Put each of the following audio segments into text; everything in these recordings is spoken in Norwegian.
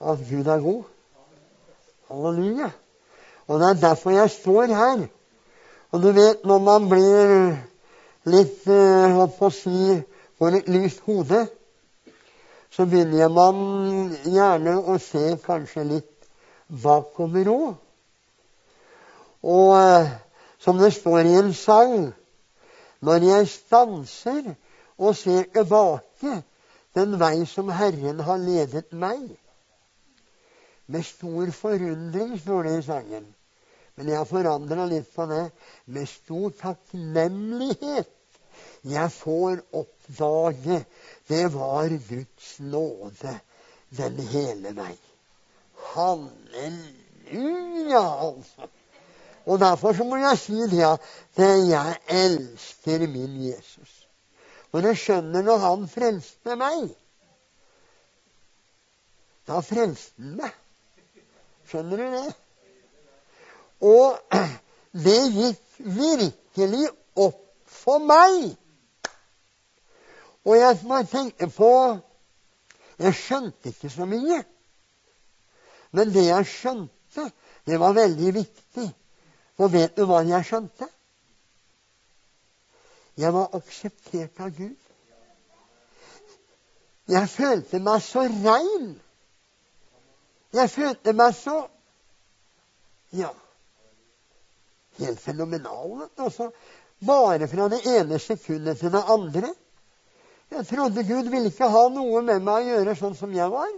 at Gud er god. Halleluja. Og det er derfor jeg står her. Og du vet, når man blir litt hva holdt på å si får et lyst hode, så begynner man gjerne å se kanskje litt bakover òg. Og eh, som det står i en sang Når jeg stanser og ser tilbake den vei som Herren har ledet meg. Med stor forundring, står det i sangen. Men jeg har forandra litt på det. Med stor takknemlighet jeg får oppdage det var Guds nåde den hele vei. Halleluja, altså. Og derfor så må jeg si det at jeg elsker min Jesus. For jeg skjønner når han frelste meg Da frelste han meg. Skjønner du det? Og det gikk virkelig opp for meg. Og jeg må tenke på Jeg skjønte ikke så mye. Men det jeg skjønte, det var veldig viktig. Og vet du hva jeg skjønte? Jeg var akseptert av Gud. Jeg følte meg så rein. Jeg følte meg så Ja, helt fenomenal. Også bare fra det ene sekundet til det andre. Jeg trodde Gud ville ikke ha noe med meg å gjøre sånn som jeg var.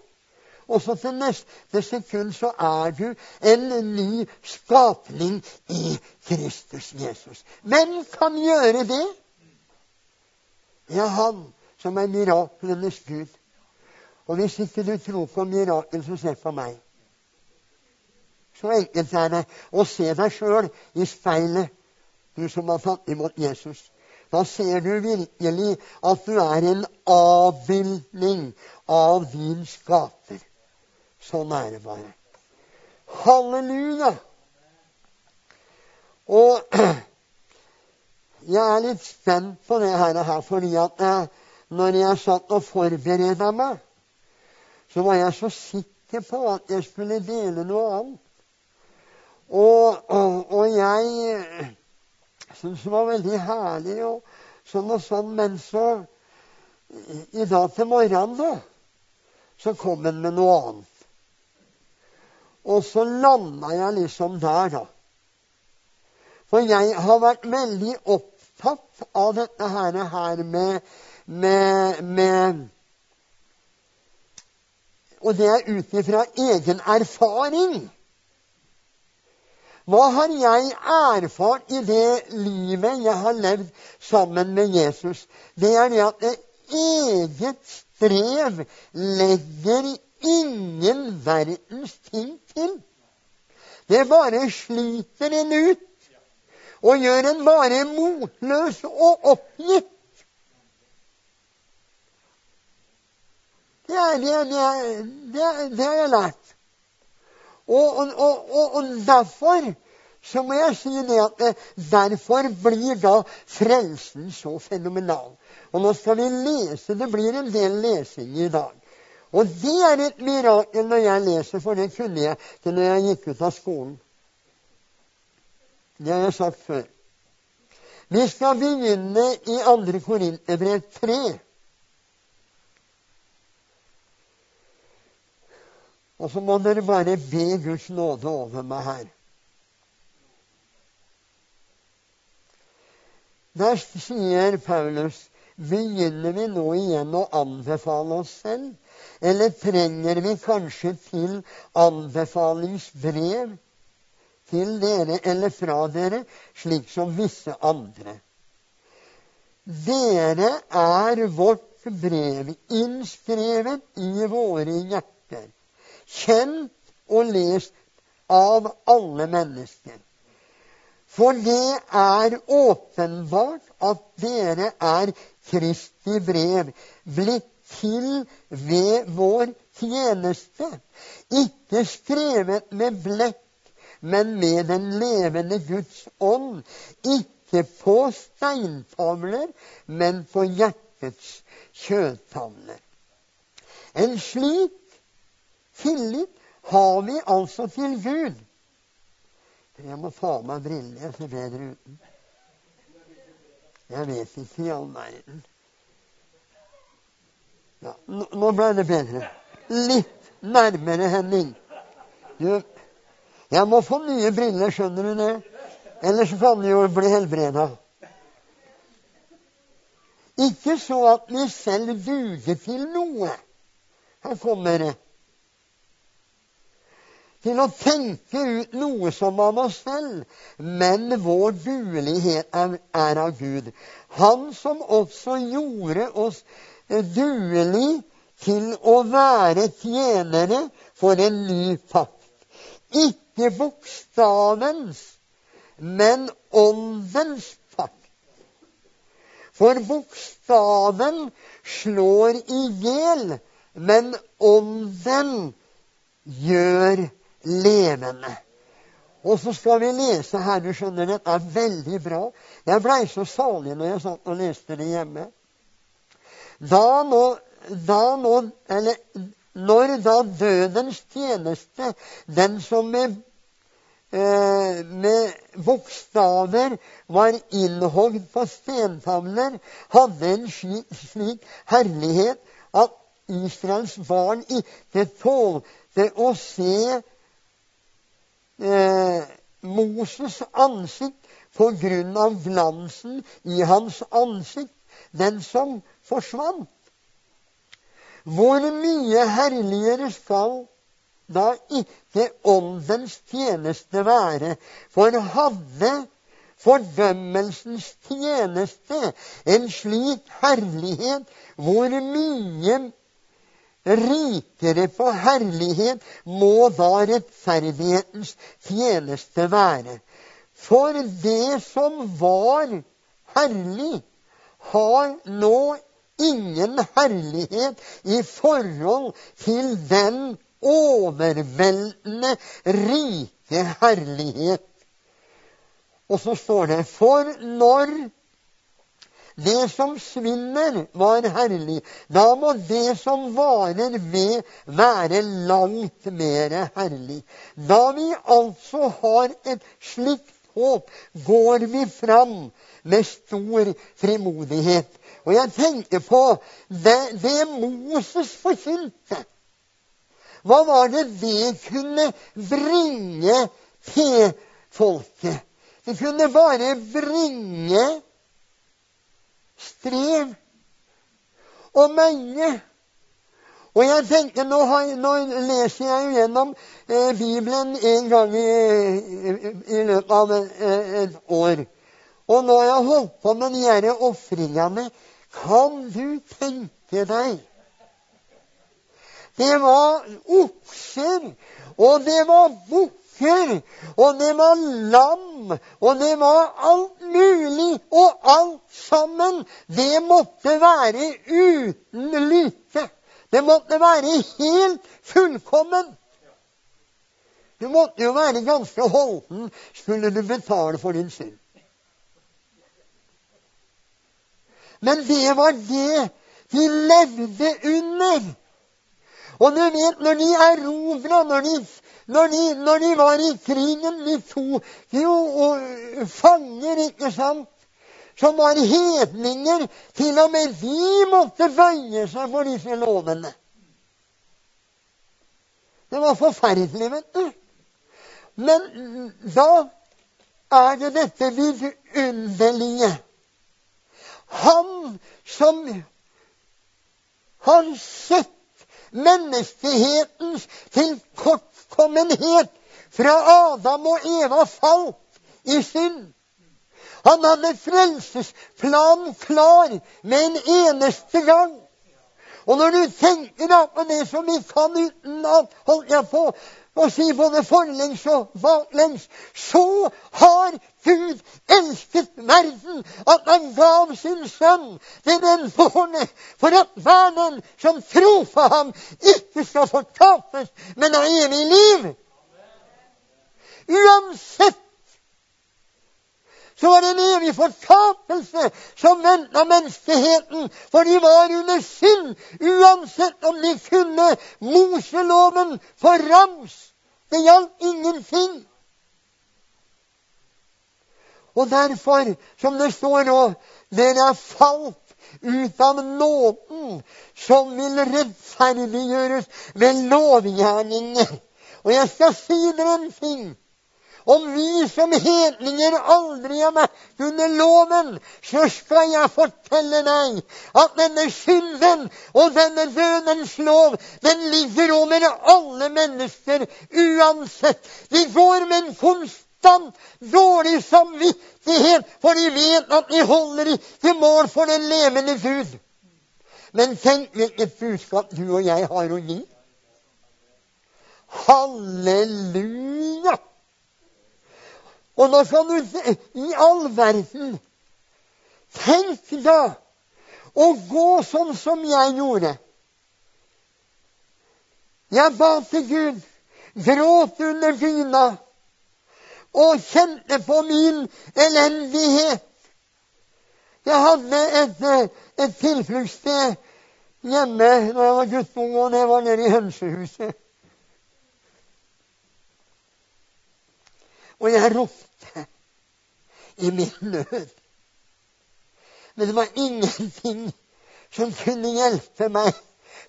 Og så til neste sekund så er du en ny skapning i Kristus Jesus. Hvem kan gjøre det? Ja, han som er miraklenes Gud. Og hvis ikke du tror på mirakel, så se på meg. Så enkelt er det å se deg sjøl i speilet, du som har tatt imot Jesus. Da ser du virkelig at du er en avbildning av din skaper. Sånn er det bare. Halleluja! Og jeg er litt spent på det her, fordi at når jeg satt og forberedte meg, så var jeg så sikker på at jeg skulle dele noe annet. Og, og, og jeg syntes det var veldig herlig og sånn og sånn. Men så I dag til morgenen, da, så kom han med noe annet. Og så landa jeg liksom der, da. For jeg har vært veldig opptatt av dette her med, med, med Og det er ut ifra egen erfaring. Hva har jeg erfart i det livet jeg har levd sammen med Jesus? Det er det at det eget strev legger ingen verdens ting til. Det bare sliter en ut og gjør en bare motløs og oppgitt. Det, er, det, det, det har jeg lært. Og, og, og, og, derfor så må jeg si det at eh, derfor blir da frelsen så fenomenal. Og nå skal vi lese. Det blir en del lesing i dag. Og det er et mirakel når jeg leser, for det kunne jeg til når jeg gikk ut av skolen. Det har jeg sagt før. Vi skal begynne i 2. Korinterbrev 3. Og så må dere bare be Guds nåde over meg her. Der sier Paulus Begynner vi nå igjen å anbefale oss selv? Eller trenger vi kanskje til anbefalingsbrev til dere eller fra dere, slik som visse andre? Dere er vårt brev, innskrevet i våre hjerter kjent og lest av alle mennesker. For det er åpenbart at dere er Kristi brev, blitt til ved vår tjeneste, ikke skrevet med blekk, men med den levende Guds ånd, ikke på steintavler, men på hjertets kjøttavler. En slik tillit har vi altså til Gud. Jeg må ta av meg brillene. Jeg ser bedre uten. Jeg vet ikke i all verden. Ja, nå ble det bedre. Litt nærmere, Henning. Du, jeg må få nye briller, skjønner du det? Ellers kan du jo bli helbreda. Ikke så at vi selv duger til noe. Her kommer det. Til å tenke ut noe som av oss selv, men vår duelighet er, er av Gud. Han som også gjorde oss duelig til å være tjenere for en ny pakt. Ikke bokstavens, men åndens pakt. for bokstaven slår i hjel, men ånden gjør levende. Og så skal vi lese her. Du skjønner, dette er veldig bra. Jeg blei så salig når jeg satt og leste det hjemme. Da nå, da nå Eller når da dødens tjeneste, den som med Eh, med bokstaver var innhogd på stentavler, hadde en slik, herlighet at Israels barn ikke tålte å se eh, Moses' ansikt på grunn av glansen i hans ansikt, den som forsvant. Hvor mye herligere skal da ikke åndens tjeneste være. For hadde fordømmelsens tjeneste en slik herlighet, hvor mye rikere på herlighet må da rettferdighetens tjeneste være. For det som var herlig, har nå ingen herlighet i forhold til den overveldende rike herlighet. Og så står det For når det som svinner, var herlig, da må det som varer ved, være langt mer herlig. Da vi altså har et slikt håp, går vi fram med stor frimodighet. Og jeg tenker på det, det Moses forkynte. Hva var det det kunne bringe til folket? Det kunne bare bringe strev og møye. Og jeg tenker, nå, har, nå, leser jeg jo gjennom eh, Bibelen en gang i, i, i løpet av eh, et år. Og nå har jeg holdt på med de disse ofringene. Kan du tenke deg det var okser, og det var bukker, og det var lam, og det var alt mulig, og alt sammen. Det måtte være uten like. Det måtte være helt fullkommen. Du måtte jo være ganske holden skulle du betale for din synd. Men det var det de levde under. Og du vet, når de erobra, når, når, når de, var i krigen, de to jo og fanger, ikke sant? Som var hedninger. Til og med de måtte bøye seg for disse lovene. Det var forferdelig, vet du. Men da er det dette vidunderlige. Han som har sett menneskehetens tilkortkommenhet fra Adam og Eva falt i synd. Han hadde frelsesplanen klar med en eneste gang. Og når du tenker da på det som vi kan utenat, holdt jeg på å si både forlengs og baklengs, så har Gud elsket verden at han gav sin sønn til den bårne, for at hver den som tror på ham, ikke skal fortapes, men ha evig liv. Uansett så var det en evig fortapelse som venta menneskeheten. For de var under synd, uansett om de kunne Moseloven for rams. Det gjaldt ingenting. Og derfor, som det står nå, dere er falt ut av nåden, som vil rettferdiggjøres ved lovgjerninger. Og jeg skal si dere en ting. Om vi som hedninger aldri har vært under loven, så skal jeg fortelle deg at denne synden og denne dødens lov, den ligger over alle mennesker uansett. De går med en konstant dårlig samvittighet, for de vet at de holder ikke mål for den levende Gud. Men tenk hvilket budskap du og jeg har å gi. Halleluja! Og nå skal du se I all verden Tenk da å gå sånn som jeg gjorde. Jeg ba til Gud, gråt under dyna og kjente på min elendighet. Jeg hadde et, et tilfluktssted hjemme da jeg var guttunge, og det var nede i hønsehuset. Og jeg ropte i min nød. Men det var ingenting som kunne hjelpe meg,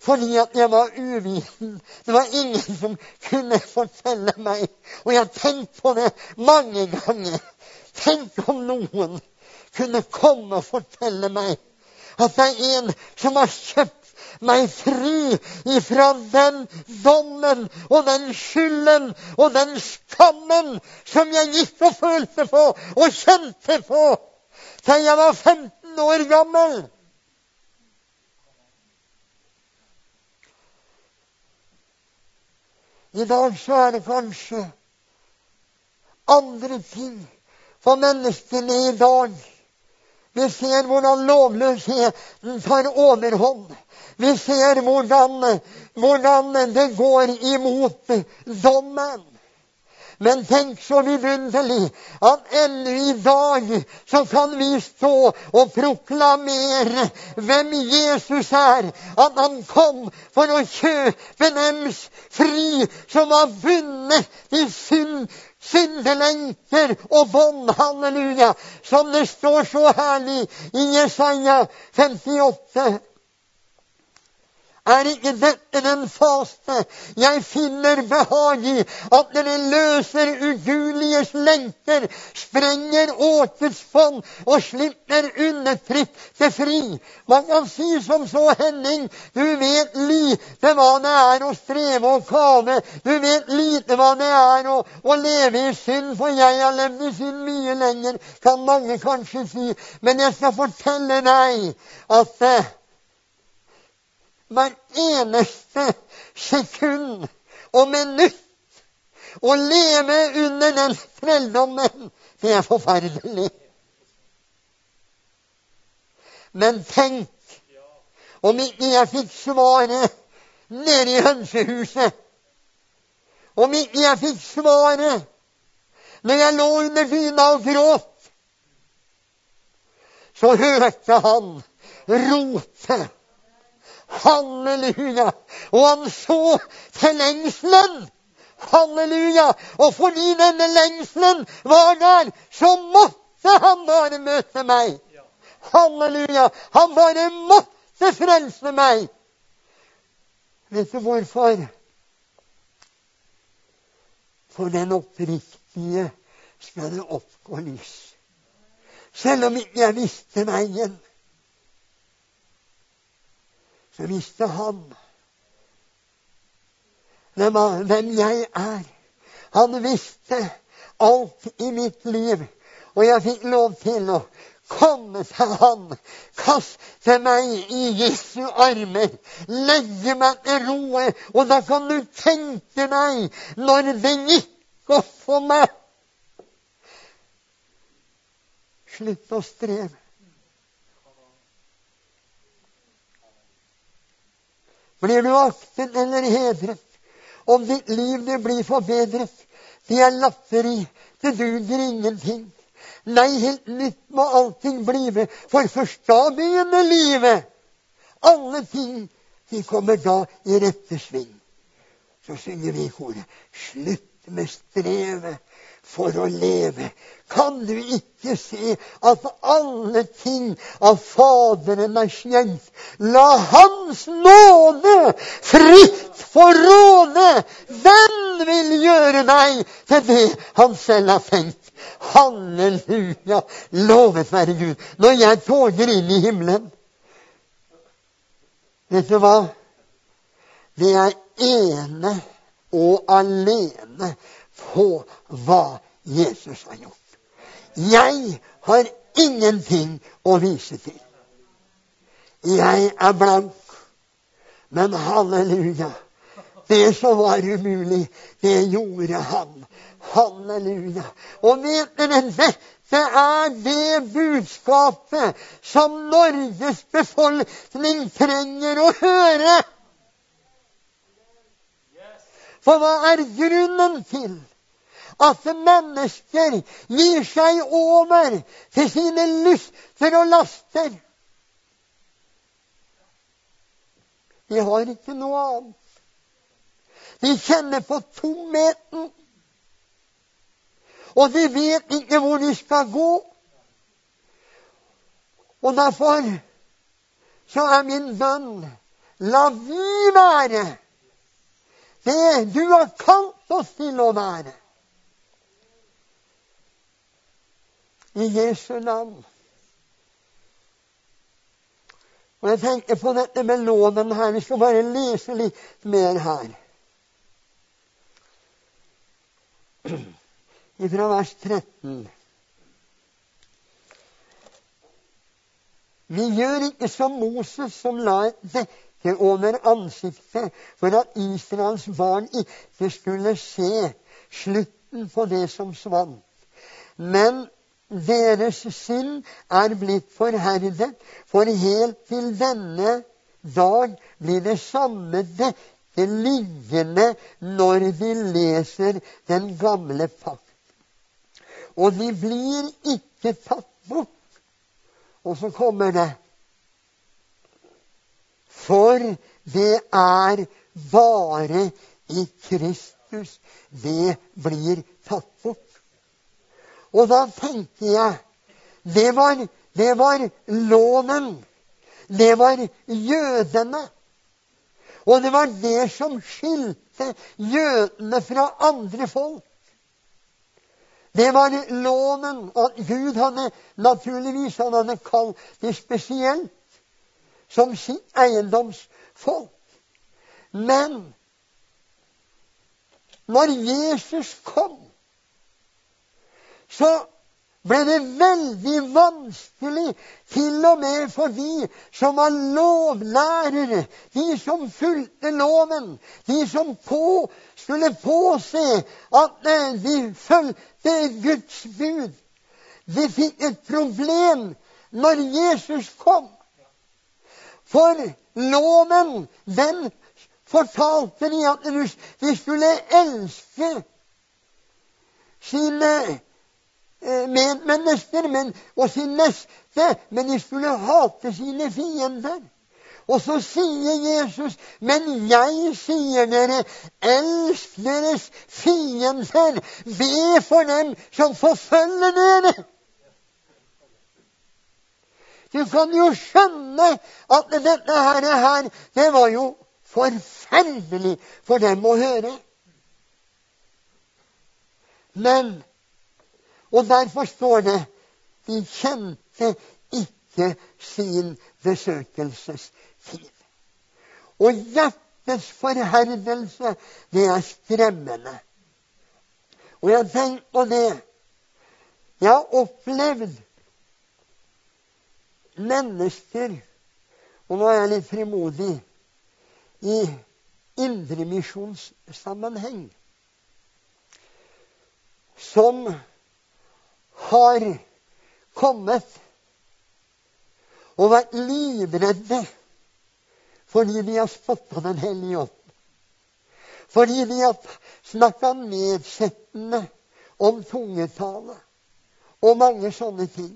fordi at jeg var uviten. Det var ingen som kunne fortelle meg. Og jeg har tenkt på det mange ganger. Tenk om noen kunne komme og fortelle meg at det er en som har kjøpt meg fri ifra den dommen og den skylden og den skammen som jeg gikk og følte på og kjente på da jeg var 15 år gammel. I dag så er det kanskje andre ting for menneskene i dag. Vi ser hvordan lovløsheten tar overhånd. Vi ser hvordan, hvordan det går imot dommen. Men tenk så vidunderlig at ennå i dag så kan vi stå og proklamere hvem Jesus er. At han kom for å kjøpe dems fri som har vunnet i synd, syndelenker og bånd. Halleluja. Som det står så herlig i Jesaja 58. Er ikke dette den faste jeg finner behag i? At dere løser uduliges lenker, sprenger åtets fond og slipper undertrykte fri. Man kan si som så, Henning, du vet lite hva det er å streve og kave. Du vet lite hva det er å, å leve i synd, for jeg har levd i synd mye lenger, kan mange kanskje si. Men jeg skal fortelle deg at hver eneste sekund og minutt. Å leve under den trelldommen, det er forferdelig. Men tenk om ikke jeg fikk svaret nede i hønsehuset. Om ikke jeg fikk svaret når jeg lå under dyna og gråt. Så hørte han rope Halleluja! Og han så til lengselen. Halleluja! Og fordi denne lengselen var der, så måtte han bare møte meg. Halleluja! Han bare måtte frelse meg. Vet du hvorfor? For den oppriktige skal det oppgå lys. Selv om ikke jeg visste veien så visste han hvem jeg er. Han visste alt i mitt liv. Og jeg fikk lov til å komme til han, kaste meg i Jesu armer, legge meg til roe. Og da kan du tenke deg når det gikk opp for meg Slutt å streve. Blir du aktet eller hedret, om ditt liv det blir forbedret, det er latteri, det duger ingenting. Nei, helt nytt må allting blive, for først da begynner livet. Alle ting de kommer da i rette sving. Så synger vi i koret slutt med strevet for å leve. Kan du ikke se at alle ting av Faderen er skjent? La Hans nåde fritt få råde! Hvem vil gjøre deg til det han selv har tenkt? Halleluja! Lovet være Gud. Når jeg tåger inn i himmelen Vet du hva? Det er ene og alene på hva Jesus har gjort. Jeg har ingenting å vise til. Jeg er blank. Men halleluja. Det som var umulig, det gjorde han. Halleluja. Og vet dere, dette er det budskapet som Norges befolkning trenger å høre. For hva er grunnen til at mennesker gir seg over til sine lyster og laster? De har ikke noe annet. De kjenner på tomheten. Og de vet ikke hvor de skal gå. Og derfor så er min bønn la vi være det du har kalt oss til å være. I Jesu navn. Og jeg tenker på dette med loven her. Vi skal bare lese litt mer her. Fra vers 13. Vi gjør ikke som Moses, som la et dekke over ansiktet for at Israels barn ikke skulle se slutten på det som svant. Men deres skyld er blitt forherdet, for helt til denne dag blir det samme dette liggende når vi leser den gamle pakt. Og de blir ikke tatt bort. Og så kommer det For det er bare i Kristus det blir tatt bort. Og da tenkte jeg det var, det var loven. Det var jødene. Og det var det som skilte jødene fra andre folk. Det var loven. Og Gud hadde naturligvis han hadde kalt det spesielt som sitt eiendomsfolk. Men når Jesus kom, så ble det veldig vanskelig, til og med for de som var lovlærere, de som fulgte loven, de som på, skulle påse at eh, de fulgte Guds bud. De fikk et problem når Jesus kom. For loven, den fortalte de at de skulle elske sine Eh, medmennesker men, og sin neste, men de skulle hate sine fiender. Og så sier Jesus, men jeg sier dere, elsk deres fiender, be for dem som forfølger dere. Du kan jo skjønne at dette her, her det var jo forferdelig for dem å høre. Men og derfor står det de kjente ikke sin besøkelsestid. Og hjertets forherdelse, det er skremmende. Og jeg tenker på det. Jeg har opplevd mennesker Og nå er jeg litt frimodig i indremisjonssammenheng som har kommet og vært livredde fordi de har spotta Den hellige ånd. Fordi de har snakka nedsettende om tungetale. og mange sånne ting.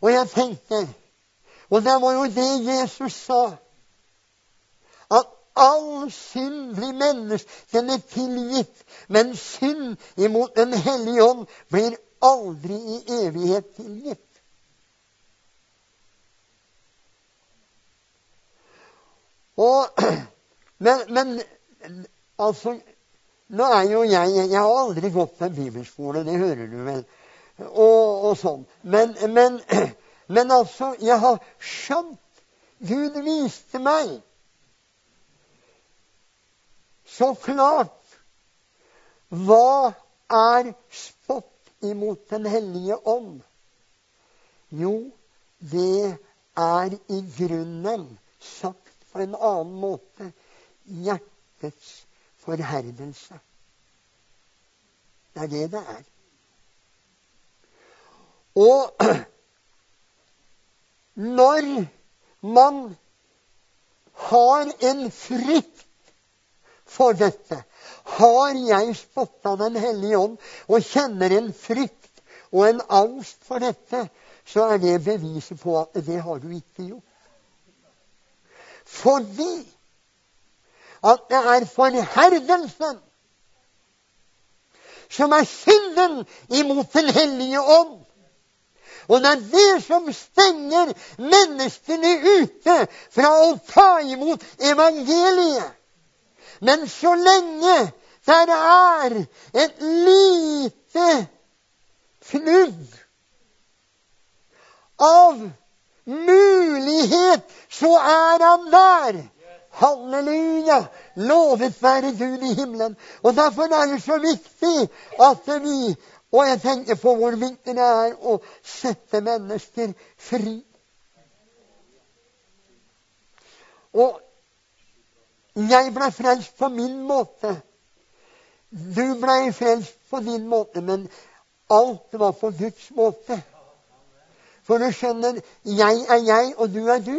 Og jeg tenker Og det var jo det Jesus sa. At all synd blir er tilgitt, men synd imot Den hellige ånd blir aldri i evighet tilgitt. Og, men, men altså Nå er jo jeg Jeg har aldri gått på bibelskole, det hører du vel, og, og sånn. Men, men, men altså, jeg har skjønt Gud viste meg så klart hva er spott imot Den hellige ånd? Jo, det er i grunnen sagt på en annen måte hjertets forherdelse. Det er det det er. Og når man har en frykt for dette, har jeg spotta Den hellige ånd og kjenner en frykt og en angst for dette, så er det beviset på at det har du ikke gjort. Fordi at det er forherdelsen som er synden imot Den hellige ånd. Og det er det som stenger menneskene ute fra å ta imot evangeliet. Men så lenge der er et lite fnugg av mulighet, så er han der. Halleluja! Lovet være Gud i himmelen. Og Derfor er det så viktig at vi Og jeg tenker på hvor viktig det er å sette mennesker fri. Og jeg ble frelst på min måte. Du ble frelst på din måte, men alt var på Guds måte. For du skjønner, jeg er jeg, og du er du.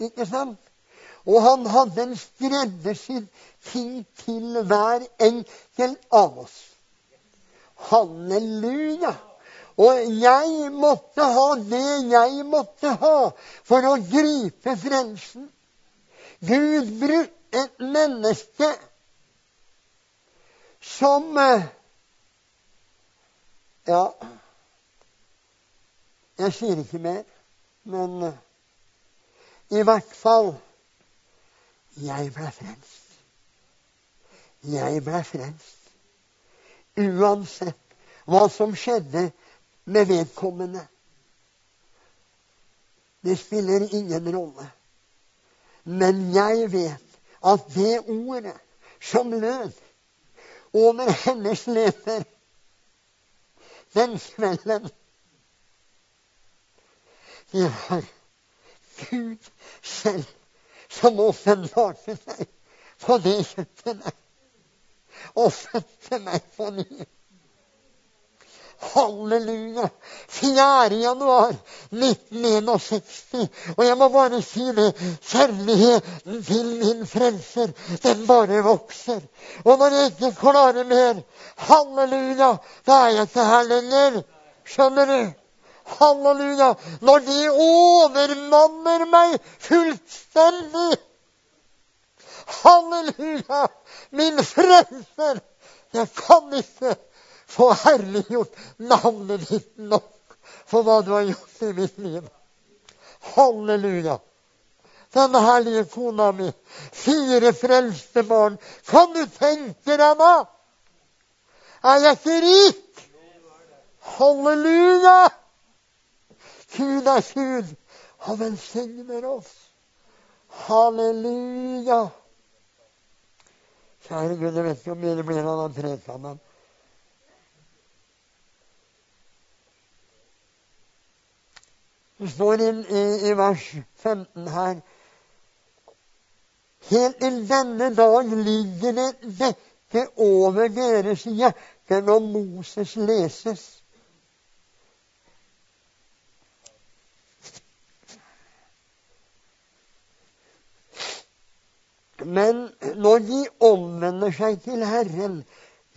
Ikke sant? Og han hadde en skreddersydd ting til hver enkelt av oss. Halleluja! Og jeg måtte ha det jeg måtte ha for å gripe frelsen. Gud brukte et menneske som eh, Ja jeg sier ikke mer, men uh, i hvert fall jeg ble frelst. Jeg ble frelst. Uansett hva som skjedde med vedkommende. Det spiller ingen rolle. Men jeg vet at det ordet som lød over hennes leper den kvelden det var Gud selv som åpenbarte seg på det kjøkkenet fødte meg på ny. Halleluja! 4. januar 1961. Og jeg må bare si det. Kjærligheten til min frelser, den bare vokser. Og når jeg ikke klarer mer, halleluja, da er jeg ikke her lenger. Skjønner du? Halleluja! Når de overmanner meg fullstendig. Halleluja! Min frelser! Jeg kan ikke få herliggjort navnet ditt nok for hva du har gjort i mitt liv. Halleluja! Den herlige kona mi, fire frelste barn. Kan du tenke deg da? Er jeg ikke rik? Halleluja! Gud er Gud. Han velsigner oss. Halleluja. Kjære Gud, jeg vet ikke hvor mye det blir av den preka, Det står i, i, i vers 15 her Helt til denne dag ligger det dette over deres hjerter når Moses leses. Men når de omvender seg til Herren,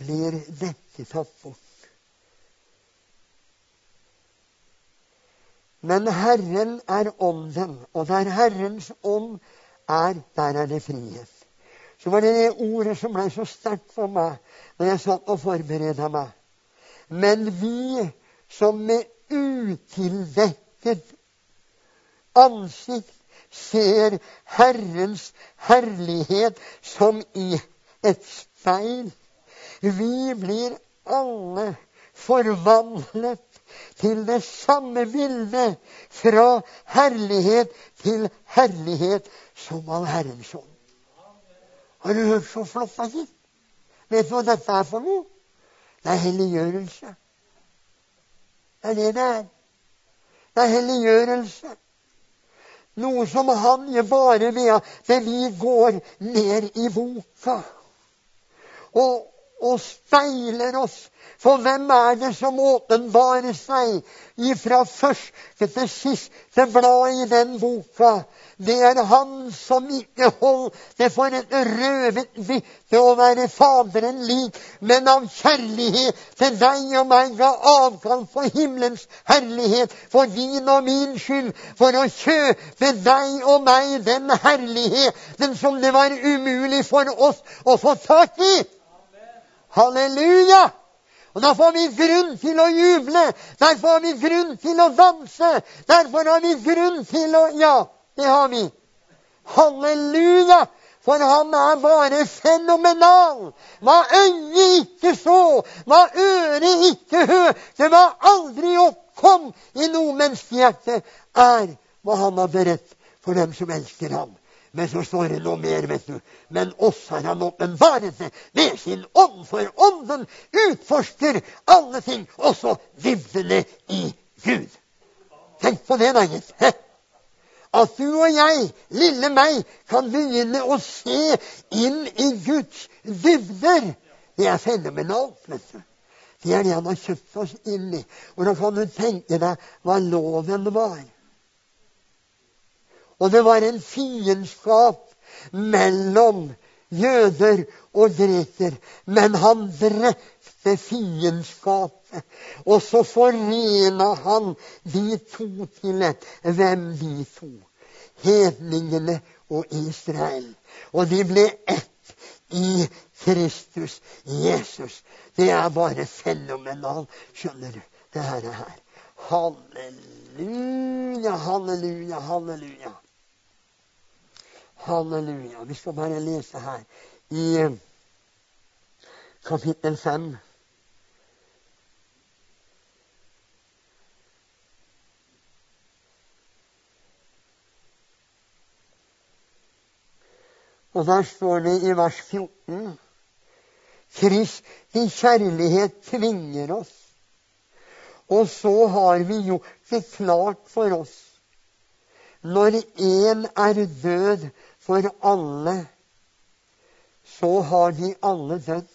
blir dette tatt bort. Men Herren er ånden, og der Herrens ånd er, der er det frihet. Så var det det ordet som ble så sterkt for meg når jeg satt og forberedte meg. Men vi som med utildekket ansikt ser Herrens herlighet som i et speil. Vi blir alle forvandlet til det samme bildet, fra herlighet til herlighet, som av Herrens ånd. Har du hørt så flott det er? Vet du hva dette er for noe? Det er helliggjørelse. Det er det det er. Det er helliggjørelse. Noe som han gjør bare ved at vi går ned i boka og, og speiler oss. For hvem er det som åpenbarer seg ifra første til siste blad i den boka? Det er Han som ikke holdt det for et røvet vitne å være Faderen lik, men av kjærlighet til deg og meg ga avkall på himmelens herlighet for din og min skyld, for å kjøpe deg og meg den herligheten som det var umulig for oss å få tak i. Halleluja! Og Da får vi grunn til å juble. Derfor har vi grunn til å danse. Derfor har vi grunn til å Ja, det har vi. Halleluja! For han er bare fenomenal. Hva øyet ikke så, hva øret ikke hørte, hva aldri oppkom i noe menneskehjerte, er hva han har beredt for dem som elsker ham. Men så står det noe mer, vet du. Men oss har han åpenbaret det ved sin ånd, for ånden utforsker alle ting, også dybdene i Gud. Tenk på det, da, gitt. At du og jeg, lille meg, kan begynne å se inn i Guds dybder. Det er fenomenalt, vet du. Det er det han har kjøpt oss inn i. Da kan du tenke deg hva loven var. Og det var en fiendskap mellom jøder og greker. Men han drepte fiendskapet. Og så forena han de to til et. Hvem de to? Hedningene og Israel. Og de ble ett i Kristus Jesus. Det er bare fenomenalt, skjønner du, det her. Halleluja, halleluja, halleluja. Halleluja. Vi skal bare lese her i eh, kapittel 5. Og der står det i vers 14 Kristi kjærlighet tvinger oss. Og så har vi gjort det klart for oss. Når én er død, for alle, så har de alle dødd.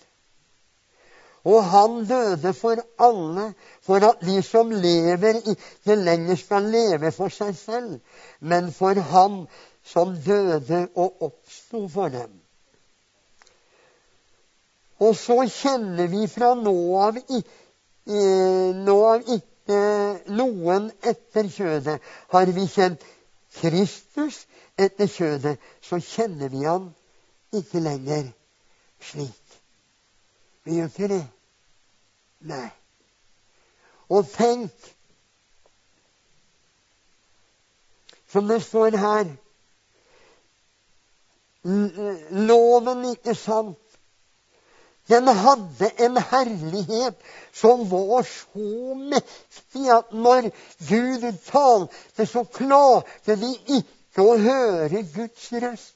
Og han døde for alle, for at de som lever, ikke lenger skal leve for seg selv, men for ham som døde og oppsto for dem. Og så kjenner vi fra nå av, nå av ikke noen etter kjødet, har vi kjent Kristus etter kjødet, så kjenner vi han ikke lenger slik. Vi gjør ikke det. Nei. Og tenk, som det står her Loven, ikke sant? Den hadde en herlighet som var så mektig at når Gud talte, så klarte de ikke å høre Guds røst.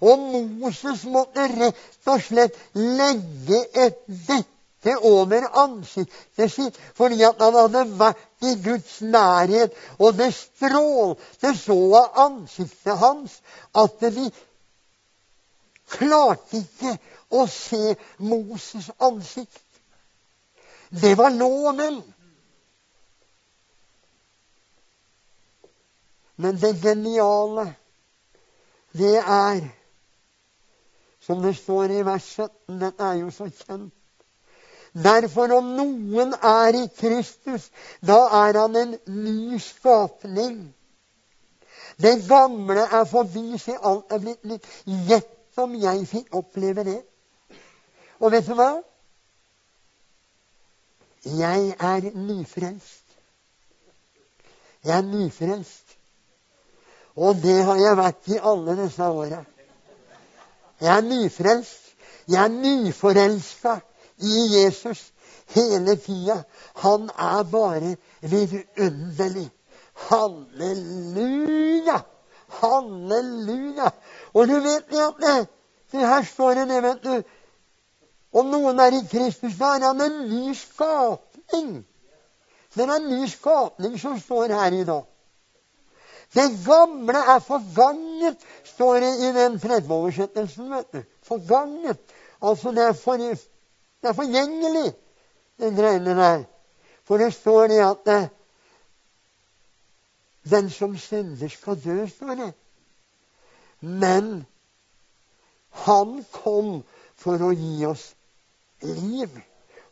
Og Moses måtte rett og slett legge et dette over ansiktet sitt fordi at han hadde vært i Guds nærhet. Og det strålte så av ansiktet hans at de klarte ikke å se Moses' ansikt. Det var loven. Men det geniale, det er Som det står i vers 17, den er jo så kjent Derfor, om noen er i Kristus, da er han en ny skapning. Det gamle er forbi, se alt er blitt nytt. Gjett om jeg fikk oppleve det. Og vet du hva? Jeg er nyfrelst. Jeg er nyfrelst. Og det har jeg vært i alle disse åra. Jeg er nyfrelst. Jeg er nyforelska i Jesus hele tida. Han er bare vidunderlig. Halleluja! Halleluja! Og du vet at det, det her står det, det, vet du Om noen er i Kristus, da er han en ny skapning. Det er en ny skapning som står her i dag. Det gamle er forganget, står det i den tredje oversettelsen. vet du. Forganget. Altså, det er, for, det er forgjengelig, den greiene der. For det står det at det, den som synder, skal dø, står det. Men han kom for å gi oss liv.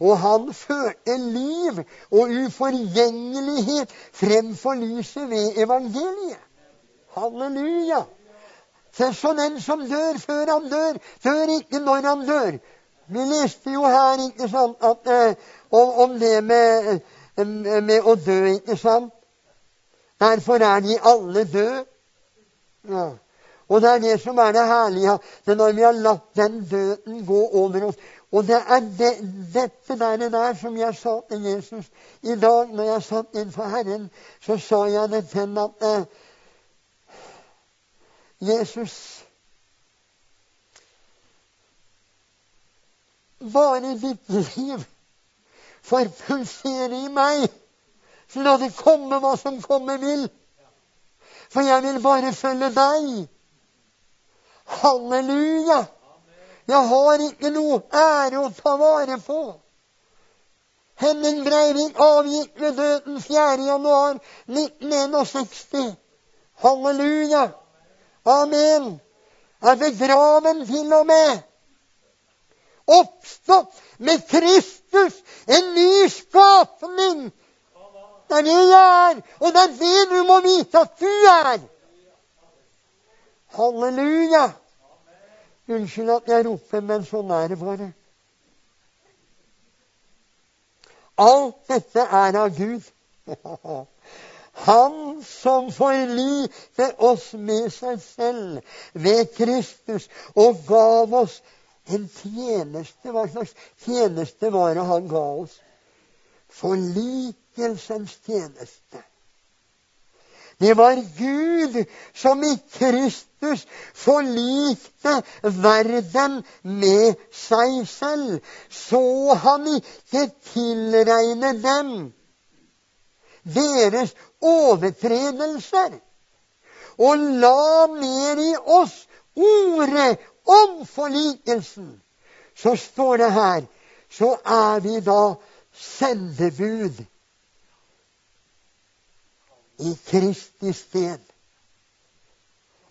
Og han førte liv og uforgjengelighet fremfor lyset ved evangeliet. Halleluja! Se, så den som dør før han dør, dør ikke når han dør. Vi leste jo her ikke sant, at, eh, om, om, det med, eh, med, å dø, ikke sant? Derfor er de alle døde. Ja. Og det er det som er det herlige. Det når vi har latt den døden gå over oss. Og det er det, dette der, der som jeg sa til Jesus i dag når jeg satt inn for Herren. Så sa jeg det til ham at eh, Jesus Bare ditt liv får pulsere i meg. Så la det komme hva som komme vil. For jeg vil bare følge deg. Halleluja! Jeg har ikke noe ære å ta vare på. Henning Breivik avgikk ved døden 4. januar 1961. Halleluja! Amen. Er begraven til og med. Oppstått med Kristus, en ny skapning det er det jeg er, og det er det du må vite at du er. Halleluja. Unnskyld at jeg roper, men sånn er det bare. Alt dette er av Gud. Han som forlite oss med seg selv ved Kristus og gav oss en tjeneste. Hva slags tjeneste var det han ga oss? Forlikelsens tjeneste. Det var Gud som i Kristus forlikte verden med seg selv, så han ikke tilregne dem deres overtredelser, og la mer i oss ordet om forlikelsen. Så står det her, så er vi da sendebud i Kristi sted.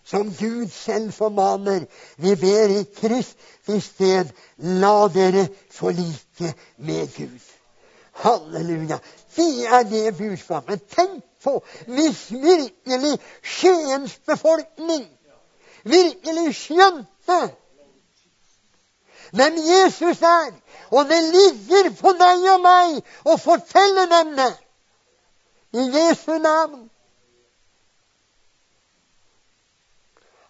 Som Gud selv formaner. Vi ber i Kristi sted, la dere forlike med Gud. Halleluja. Det er det budskapet. Tenk på hvis virkelig Skiens befolkning virkelig skjønte hvem Jesus er. Og det ligger på deg og meg å fortelle dem det. I Jesu navn.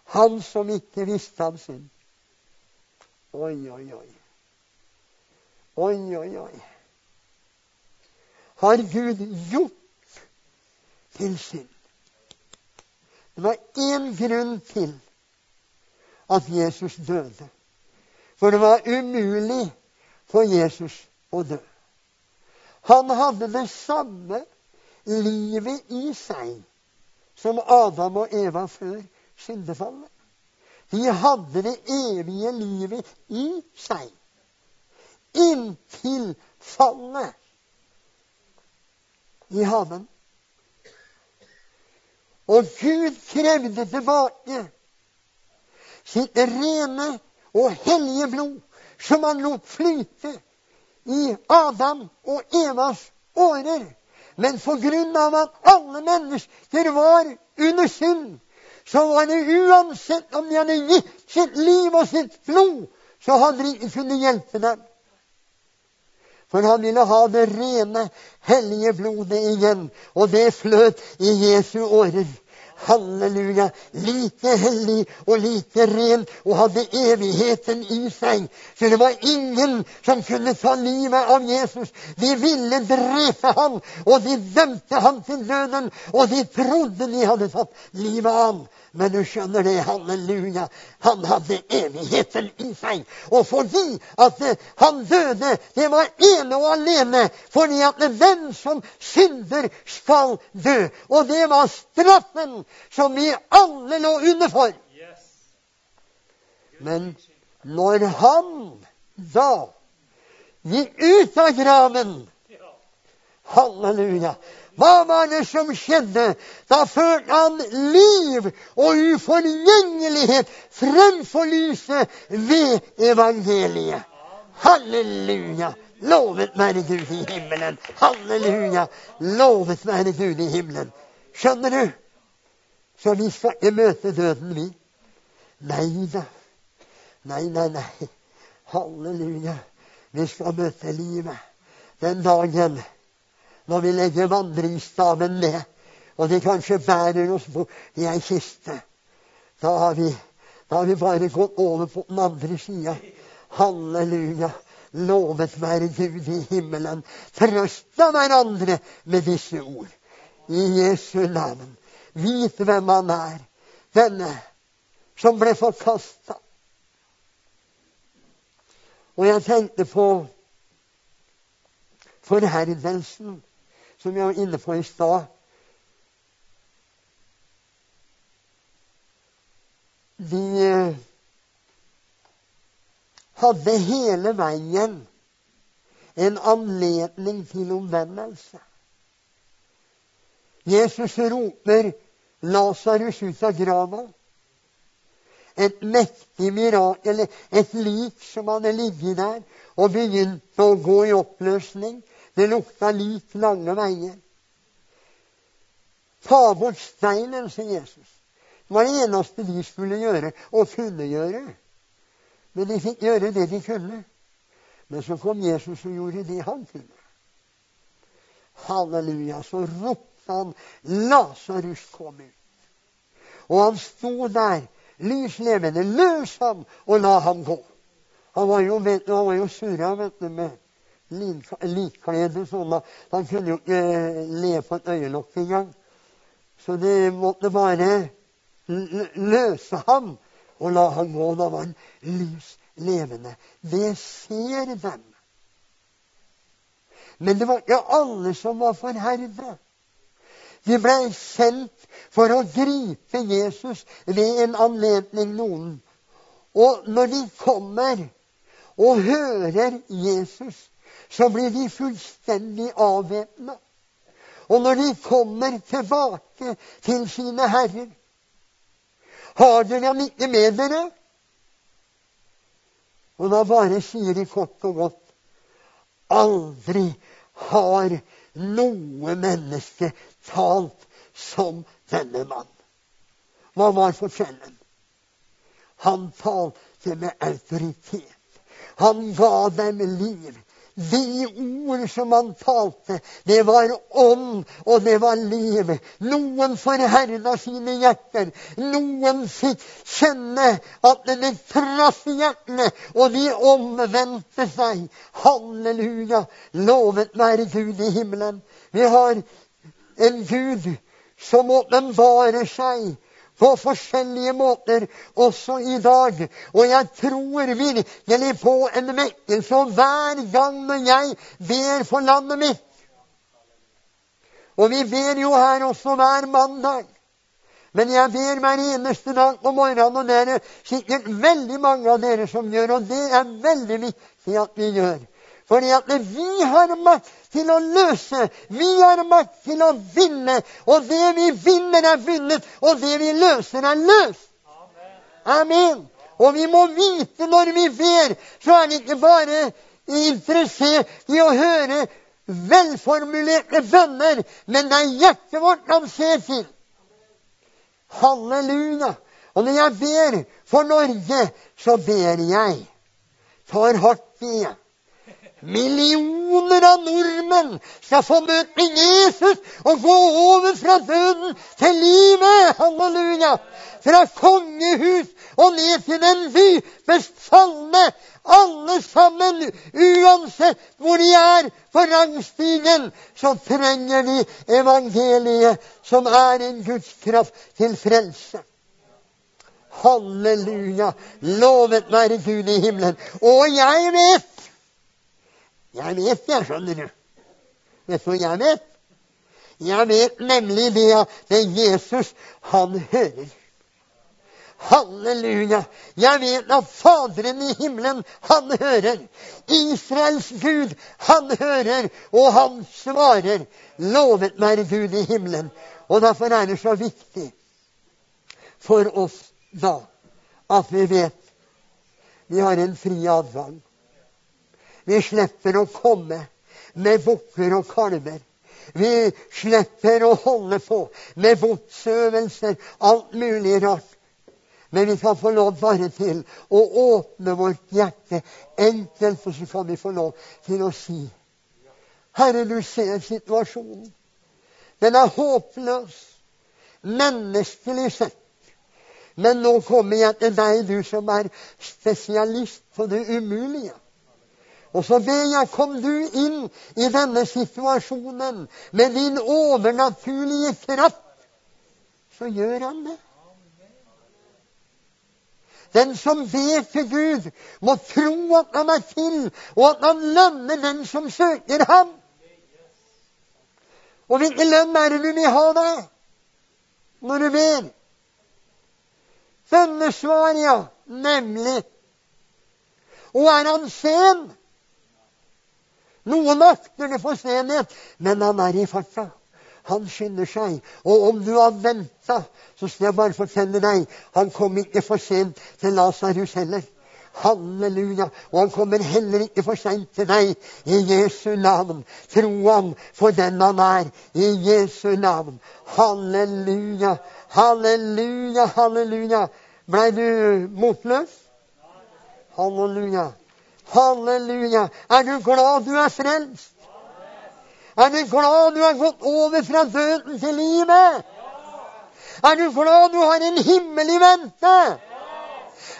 Han som ikke visste av synd. Oi, oi, oi. Oi, oi, oi. Har Gud gjort til synd? Det var én grunn til at Jesus døde. For det var umulig for Jesus å dø. Han hadde det samme livet i seg som Adam og Eva før syndefallet. De hadde det evige livet i seg inntil fallet i haven. Og Gud krevde tilbake sitt rene og hellige blod, som han lot flyte i Adam og Evas årer. Men på grunn av at alle mennesker var under synd, så var det uansett om de hadde gitt sitt liv og sitt blod, så hadde de ikke kunnet hjelpe dem. For han ville ha det rene, hellige blodet igjen, og det fløt i Jesu årer. Halleluja. Like hellig og like ren og hadde evigheten i seg. Så det var ingen som kunne ta livet av Jesus. De ville drepe ham, og de dømte ham til døden, og de trodde de hadde tatt livet av ham. Men du skjønner det, halleluja, han hadde evigheten i seg. Og fordi at han døde, det var ene og alene fordi at den som synder, skal dø. Og det var straffen som vi alle lå under for. Men når han da gikk ut av graven Halleluja. Hva var det som skjedde? Da førte han liv og uforgjengelighet fremfor lyset ved evangeliet. Halleluja! Lovet være Gud i himmelen. Halleluja! Lovet være Gud i himmelen. Skjønner du? Så vi skal ikke møte døden, vi. Nei da. Nei, nei, nei. Halleluja. Vi skal møte livet den dagen når vi legger vandringsstaven ned, og de kanskje bærer oss bort i ei kiste. Da har, vi, vi bare gått over på den andre sida. Halleluja. Lovet være Gud i himmelen. Trøsta hverandre med disse ord. I Jesu navn. Vit hvem han er. Denne som ble forkasta. Og jeg tenkte på forherdelsen som jeg var inne på i stad. De eh, hadde hele veien en anledning til omvendelse. Jesus roper Lasarus ut av grava. Et mektig mirakel, et lik som hadde ligget der og begynt å gå i oppløsning. Det lukta lik lange veier. Ta bort steinen, sier Jesus. Det var det eneste de skulle gjøre og kunne gjøre. Men de fikk gjøre det de kunne. Men så kom Jesus og gjorde det han kunne. Halleluja. Så ropte han 'Lasarus, kom ut'. Og han sto der, lys levende. Løs ham og la ham gå. Han var jo, han jo surra vet du, med likklede sånn han kunne jo ikke le på et øyelokk engang. Så de måtte bare løse ham og la ham gå. Da var han lys levende. Det ser dem. Men det var ikke alle som var forherda. De ble sendt for å gripe Jesus ved en anledning, noen. Og når de kommer og hører Jesus, så blir de fullstendig avvæpna. Og når de kommer tilbake til sine herrer Har dere ham ikke med dere? Og da bare sier de kort og godt Aldri har noe menneske talt som denne mann. Hva var forskjellen? Han talte med autoritet. Han ga dem liv. De ord som han talte, det var ånd, og det var liv. Noen forherda sine hjerter. Noen fikk kjenne at det traff i hjertene, og de omvendte seg. Halleluja! Lovet være Gud i himmelen. Vi har en Gud som åpenbarer seg på forskjellige måter også i dag. Og jeg tror virkelig på en vekkelse. Hver gang når jeg ber for landet mitt Og vi ber jo her også hver mandag. Men jeg ber hver eneste dag på morgenen, og det er sikkert veldig mange av dere som gjør. Og det er veldig viktig at vi gjør. Fordi at vi har makt til å løse. Vi har makt til å vinne. Og det vi vinner, er vunnet. Og det vi løser, er løst. Amen. Og vi må vite når vi ber, så er det ikke bare interessert i å høre velformulerte bønner, men det er hjertet vårt han ser til. Halleluja. Og når jeg ber for Norge, så ber jeg for hardt i. Millioner av nordmenn skal få møte Jesus og gå over fra døden til livet. Halleluja! Fra kongehus og ned til den dypest falne. Alle sammen, uansett hvor de er på rangstigen, så trenger de evangeliet, som er en Guds kraft til frelse. Halleluja! Lovet være Gud i himmelen. Og jeg vet jeg vet det, skjønner du. Vet du hva jeg vet? Jeg vet nemlig det at Jesus, han hører. Halleluja! Jeg vet at Faderen i himmelen, han hører. Israels Gud, han hører, og han svarer. Lovet være Gud i himmelen. Og derfor er det så viktig for oss da at vi vet vi har en fri adgang. Vi slipper å komme med bukker og kalver. Vi slipper å holde på med botsøvelser, alt mulig rart. Men vi kan få lov bare til å åpne vårt hjerte enkelt, og så kan vi få lov til å si Herre, du ser situasjonen. Den er håpløs, menneskelig sett. Men nå kommer jeg til deg, du som er spesialist på det umulige. Og så ber jeg, kom du inn i denne situasjonen med din overnaturlige kraft. Så gjør han det. Den som ber til Gud, må tro at han er til, og at han lønner den som søker ham. Og hvilken lønn er det du vil ha da, når du ber? Bønnesvar, ja. Nemlig. Og er han sen? Noen akter det for senhet, men han er i farta. Han skynder seg. Og om du har venta, så skal jeg bare fortelle deg han kom ikke for sent til Lasarus heller. Halleluja. Og han kommer heller ikke for seint til deg. I Jesu navn. Tro ham for den han er. I Jesu navn. Halleluja. Halleluja, halleluja. Blei du motløs? Halleluja. Halleluja. Er du glad du er frelst? Er du glad du har gått over fra døden til livet? Er du glad du har en himmel i vente?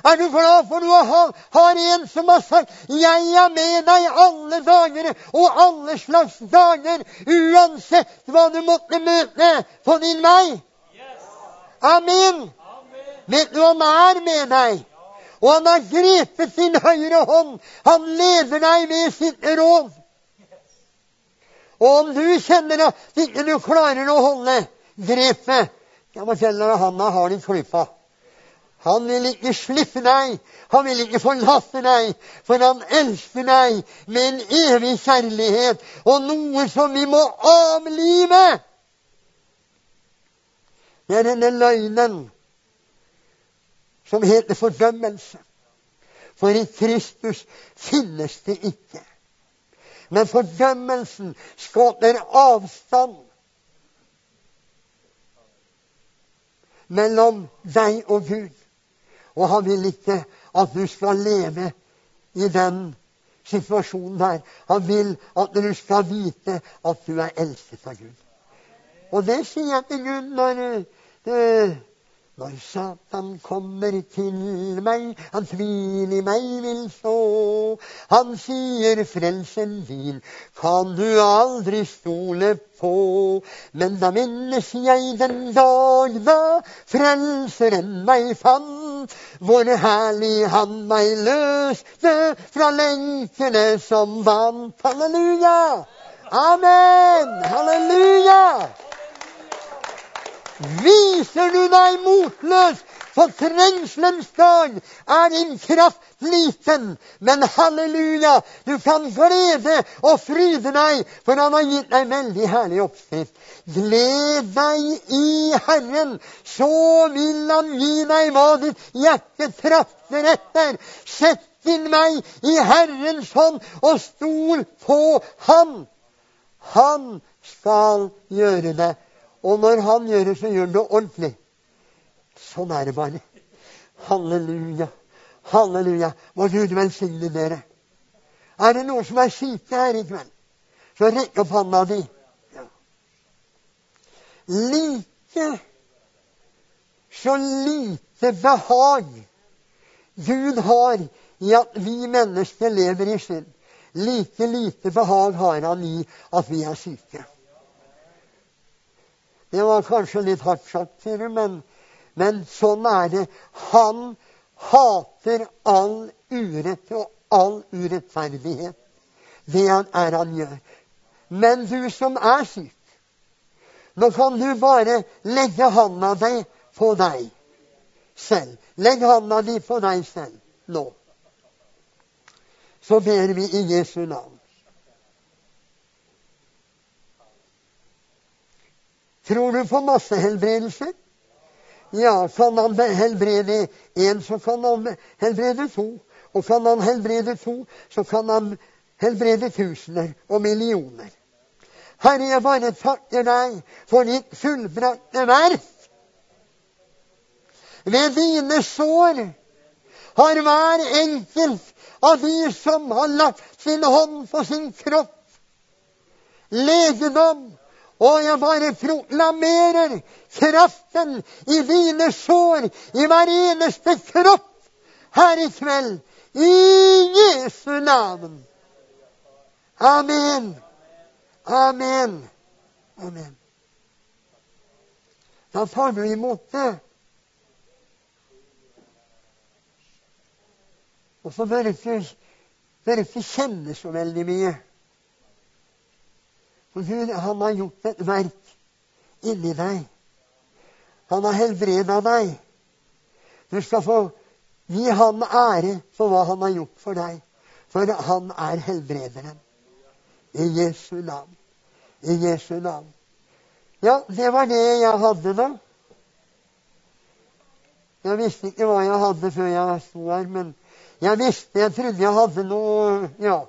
Er du glad for du har, har en som har sagt 'Jeg er med deg alle dager og alle slags dager', uansett hva du måtte møte på din vei? Amen. Vet du han er med deg? Og han har grepet sin høyre hånd. Han leder deg med sitt råd. Og om du kjenner at ikke du klarer å holde grepet ja, men kjenn deg, han har din klypa. Han vil ikke slippe deg. Han vil ikke forlate deg. For han elsker deg med en evig kjærlighet og noe som vi må avlive. Det er denne løgnen som heter fordømmelse. For i Kristus finnes det ikke. Men fordømmelsen skaper avstand mellom deg og Gud. Og han vil ikke at du skal leve i den situasjonen der. Han vil at du skal vite at du er elsket av Gud. Og det sier jeg til Gud når uh, når Satan kommer til meg, han tvil i meg vil så. Han sier, frelsen din kan du aldri stole på. Men da minnes jeg den dag da Frelseren meg fant, hvor herlig han meg løste fra lenkene som vant. Halleluja! Amen! Halleluja! Viser du deg motløs for trengselens dag, er din kraft liten. Men halleluja, du kan glede og fryde deg, for han har gitt deg veldig herlig oppskrift. Gled deg i Herren, så vil han gi deg hva ditt hjerte trakter etter. Sett inn meg i Herrens hånd og stol på Han. Han skal gjøre det. Og når Han gjør det, så gjør han det ordentlig. Sånn er det bare. Halleluja. Halleluja. Må Gud velsigne dere. Er det noen som er syke her i kveld, så rekk opp hånda di. Ja. Like så lite behag Gud har i at vi mennesker lever i synd. Like lite behag har han i at vi er syke. Det var kanskje litt hardt sagt, sier du, men men sånn er det. Han hater all urett og all urettferdighet. Det er han gjør. Men du som er syk, nå kan du bare legge handa di på deg selv. Legg handa di på deg selv nå. Så ber vi i Jesu navn. Tror du på massehelbredelser? Ja, kan han helbrede én, så kan han helbrede to. Og kan han helbrede to, så kan han helbrede tusener og millioner. Herre, jeg bare takker deg for ditt fullbrakte verk. Ved dine sår har hver enkelt av de som har lagt sin hånd på sin kropp, legedom og jeg bare proklamerer kraften i dine sår, i hver eneste kropp her i kveld. I Jesu navn. Amen. Amen. Amen. Da tar du imot det. Og så bør du ikke kjenne så veldig mye. For Gud, han har gjort et verk inni deg. Han har helbreda deg. Du skal få gi han ære for hva han har gjort for deg. For han er helbrederen. I Jesu navn. I Jesu navn. Ja, det var det jeg hadde, da. Jeg visste ikke hva jeg hadde før jeg sto her, men jeg visste Jeg trodde jeg hadde noe Ja,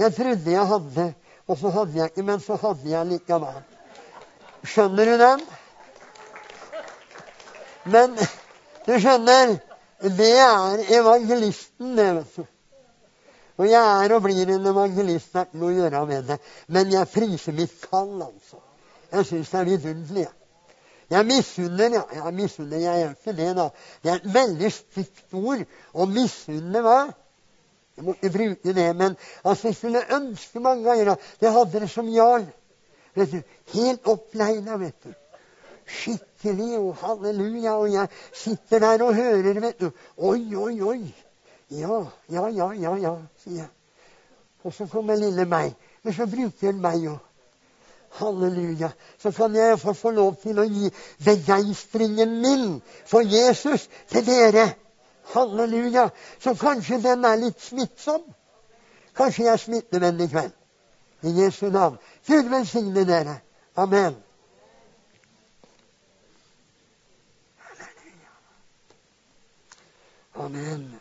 jeg trodde jeg hadde og så hadde jeg ikke, men så hadde jeg likevel. Skjønner du den? Men du skjønner, det er evangelisten, det, vet du. Og jeg er og blir en evangelist. Det er ikke noe å gjøre med det. Men jeg priser mitt kall, altså. Jeg syns det er vidunderlig. Jeg misunner, ja. Jeg misunner, jeg gjør ikke det, da. Det er et veldig stygt ord å misunne hva? Jeg må ikke bruke det, men altså, jeg skulle ønske mange ganger at jeg hadde det som jarl. Vet du, Helt oppleina, vet du. Skikkelig og halleluja. Og jeg sitter der og hører, vet du. Oi, oi, oi. Ja, ja, ja, ja, ja, sier jeg. Og så kommer lille meg. Men så bruker han meg jo. Halleluja. Så kan jeg få lov til å gi begeistringen min for Jesus til dere. Halleluja. Så kanskje den er litt smittsom. Kanskje jeg er den i kveld. I Jesu navn. Gud velsigne dere. Amen. Amen.